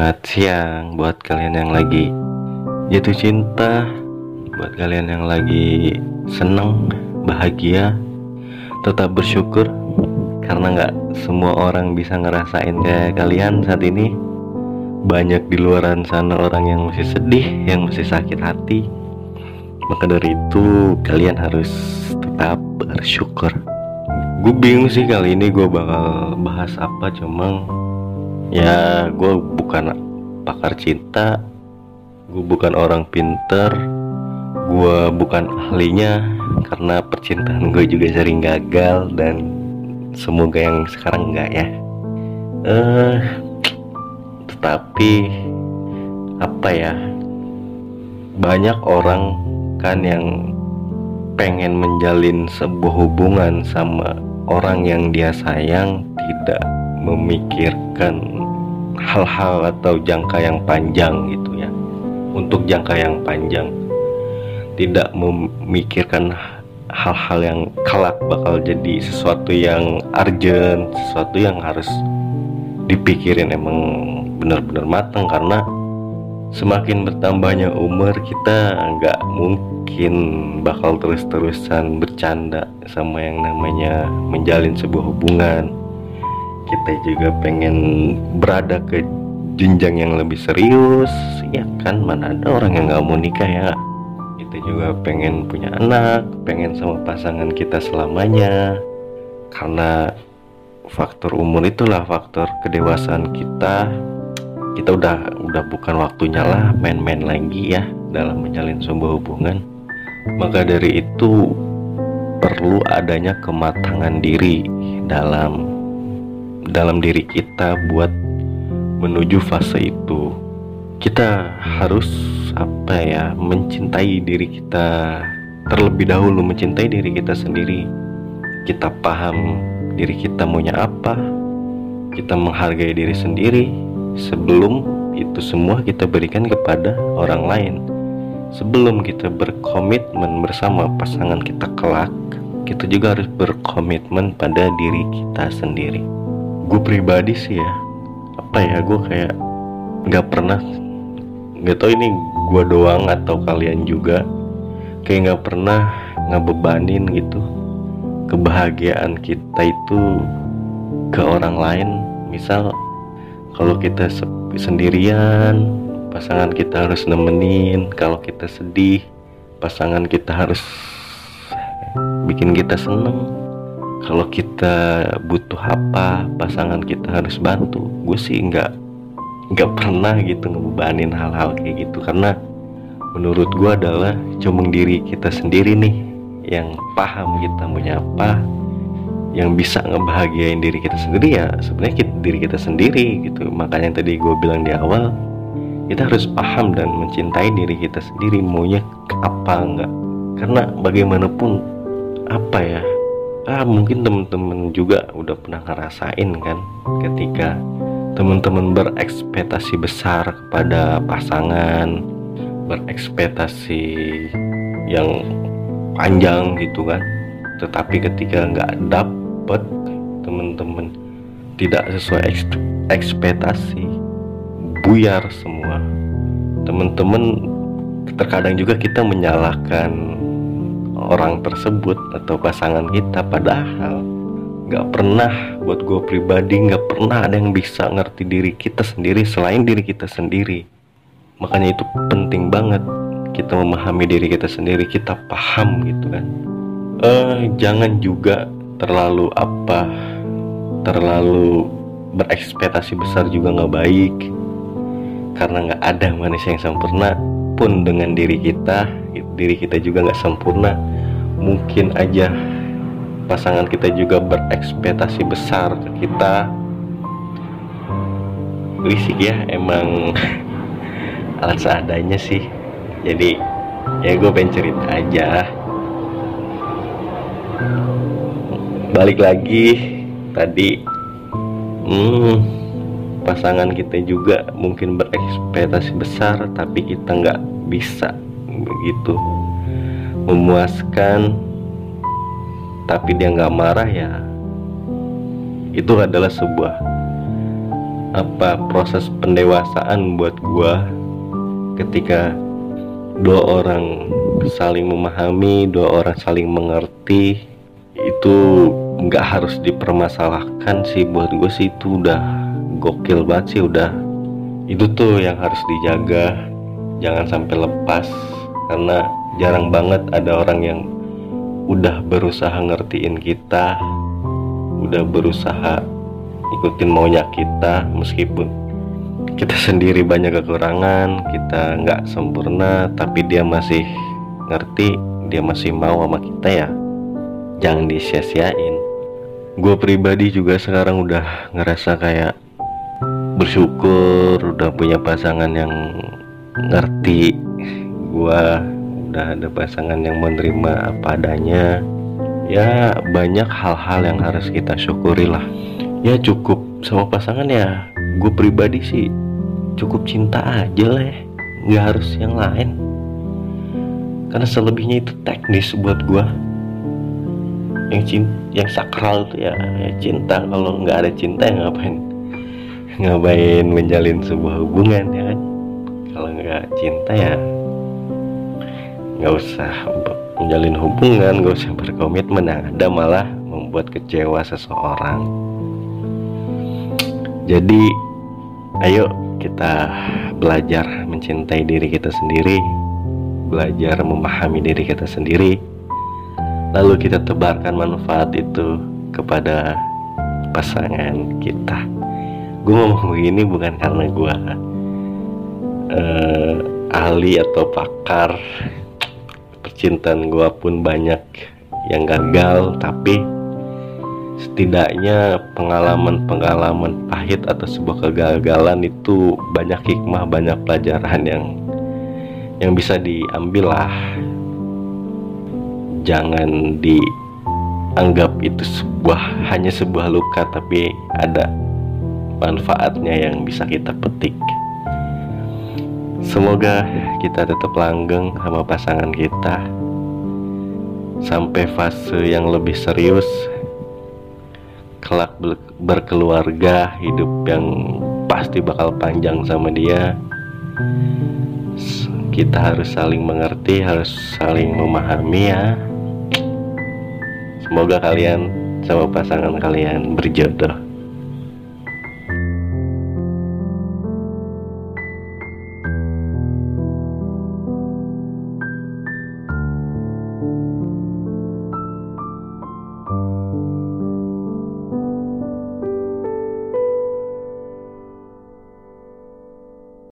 Selamat siang buat kalian yang lagi jatuh cinta, buat kalian yang lagi seneng, bahagia, tetap bersyukur karena nggak semua orang bisa ngerasain kayak kalian saat ini. Banyak di luaran sana orang yang masih sedih, yang masih sakit hati. Maka dari itu kalian harus tetap bersyukur. Gue bingung sih kali ini gue bakal bahas apa, cuma ya gue bukan pakar cinta. Gue bukan orang pinter. Gue bukan ahlinya karena percintaan gue juga sering gagal dan semoga yang sekarang enggak ya. Eh uh, tetapi apa ya? Banyak orang kan yang pengen menjalin sebuah hubungan sama orang yang dia sayang tidak memikirkan hal-hal atau jangka yang panjang gitu ya. Untuk jangka yang panjang. Tidak memikirkan hal-hal yang kelak bakal jadi sesuatu yang urgent sesuatu yang harus dipikirin emang benar-benar matang karena semakin bertambahnya umur kita nggak mungkin bakal terus-terusan bercanda sama yang namanya menjalin sebuah hubungan kita juga pengen berada ke jenjang yang lebih serius ya kan? Mana ada orang yang nggak mau nikah ya kita juga pengen punya anak pengen sama pasangan kita selamanya. Karena faktor umur itulah faktor kedewasaan kita. Kita udah udah bukan waktunya lah main-main lagi ya dalam menjalin sebuah hubungan. Maka dari itu perlu adanya kematangan diri dalam dalam diri kita buat menuju fase itu. Kita harus apa ya mencintai diri kita terlebih dahulu mencintai diri kita sendiri. Kita paham diri kita maunya apa kita menghargai diri sendiri sebelum itu semua kita berikan kepada orang lain. Sebelum kita berkomitmen bersama pasangan kita kelak kita juga harus berkomitmen pada diri kita sendiri gue pribadi sih ya apa ya gue kayak nggak pernah nggak tau ini gue doang atau kalian juga kayak nggak pernah ngebebanin gitu. Kebahagiaan kita itu ke orang lain. Misal kalau kita sendirian pasangan kita harus nemenin. Kalau kita sedih pasangan kita harus bikin kita seneng kalau kita butuh apa pasangan kita harus bantu. Gue sih nggak nggak pernah gitu ngebebanin hal-hal kayak gitu. Karena menurut gue adalah cuma diri kita sendiri nih yang paham kita punya apa yang bisa ngebahagiain diri kita sendiri. Ya sebenarnya kita, diri kita sendiri gitu. Makanya yang tadi gue bilang di awal kita harus paham dan mencintai diri kita sendiri maunya apa enggak karena bagaimanapun apa ya ah mungkin temen-temen juga udah pernah ngerasain kan ketika teman-teman berekspektasi besar kepada pasangan berekspektasi yang panjang gitu kan. Tetapi ketika nggak dapet teman-teman tidak sesuai ekspektasi buyar semua. Teman-teman terkadang juga kita menyalahkan orang tersebut atau pasangan kita. Padahal nggak pernah buat gue pribadi nggak pernah ada yang bisa ngerti diri kita sendiri selain diri kita sendiri. Makanya itu penting banget kita memahami diri kita sendiri kita paham gitu kan. Eh jangan juga terlalu apa terlalu berekspektasi besar juga nggak baik. Karena nggak ada manusia yang sempurna pun dengan diri kita diri kita juga nggak sempurna mungkin aja pasangan kita juga berekspektasi besar ke kita. Berisik ya emang alat seadanya sih. Jadi ya gue pengen cerita aja. Balik lagi tadi hmm, pasangan kita juga mungkin berekspektasi besar tapi kita nggak bisa begitu memuaskan tapi dia nggak marah ya. Itu adalah sebuah apa proses pendewasaan buat gua ketika dua orang saling memahami dua orang saling mengerti itu nggak harus dipermasalahkan sih. Buat gue sih itu udah gokil banget sih udah. Itu tuh yang harus dijaga jangan sampai lepas karena jarang banget ada orang yang udah berusaha ngertiin kita udah berusaha ikutin maunya kita meskipun kita sendiri banyak kekurangan kita nggak sempurna tapi dia masih ngerti dia masih mau sama kita ya. Jangan disia-siain. Gue pribadi juga sekarang udah ngerasa kayak bersyukur udah punya pasangan yang ngerti gue udah ada pasangan yang menerima apa adanya ya banyak hal-hal yang harus kita syukuri lah. Ya cukup sama pasangan ya gue pribadi sih cukup cinta aja lah ya nggak harus yang lain. Karena selebihnya itu teknis buat gue yang cinta, yang sakral itu ya, ya cinta. Kalau nggak ada cinta ya ngapain? Ngapain menjalin sebuah hubungan ya kan? Kalau nggak cinta ya nggak usah menjalin hubungan gak usah berkomitmen. Yang ada malah membuat kecewa seseorang. Jadi ayo kita belajar mencintai diri kita sendiri. Belajar memahami diri kita sendiri. Lalu kita tebarkan manfaat itu kepada pasangan kita. Gue ngomong begini bukan karena gue uh, ahli atau pakar percintaan gue pun banyak yang gagal tapi setidaknya pengalaman-pengalaman pahit atau sebuah kegagalan itu banyak hikmah banyak pelajaran yang yang bisa diambil lah. Jangan dianggap itu sebuah hanya sebuah luka tapi ada manfaatnya yang bisa kita petik Semoga kita tetap langgeng sama pasangan kita. Sampai fase yang lebih serius kelak berkeluarga hidup yang pasti bakal panjang sama dia. Kita harus saling mengerti harus saling memahami ya. Semoga kalian sama pasangan kalian berjodoh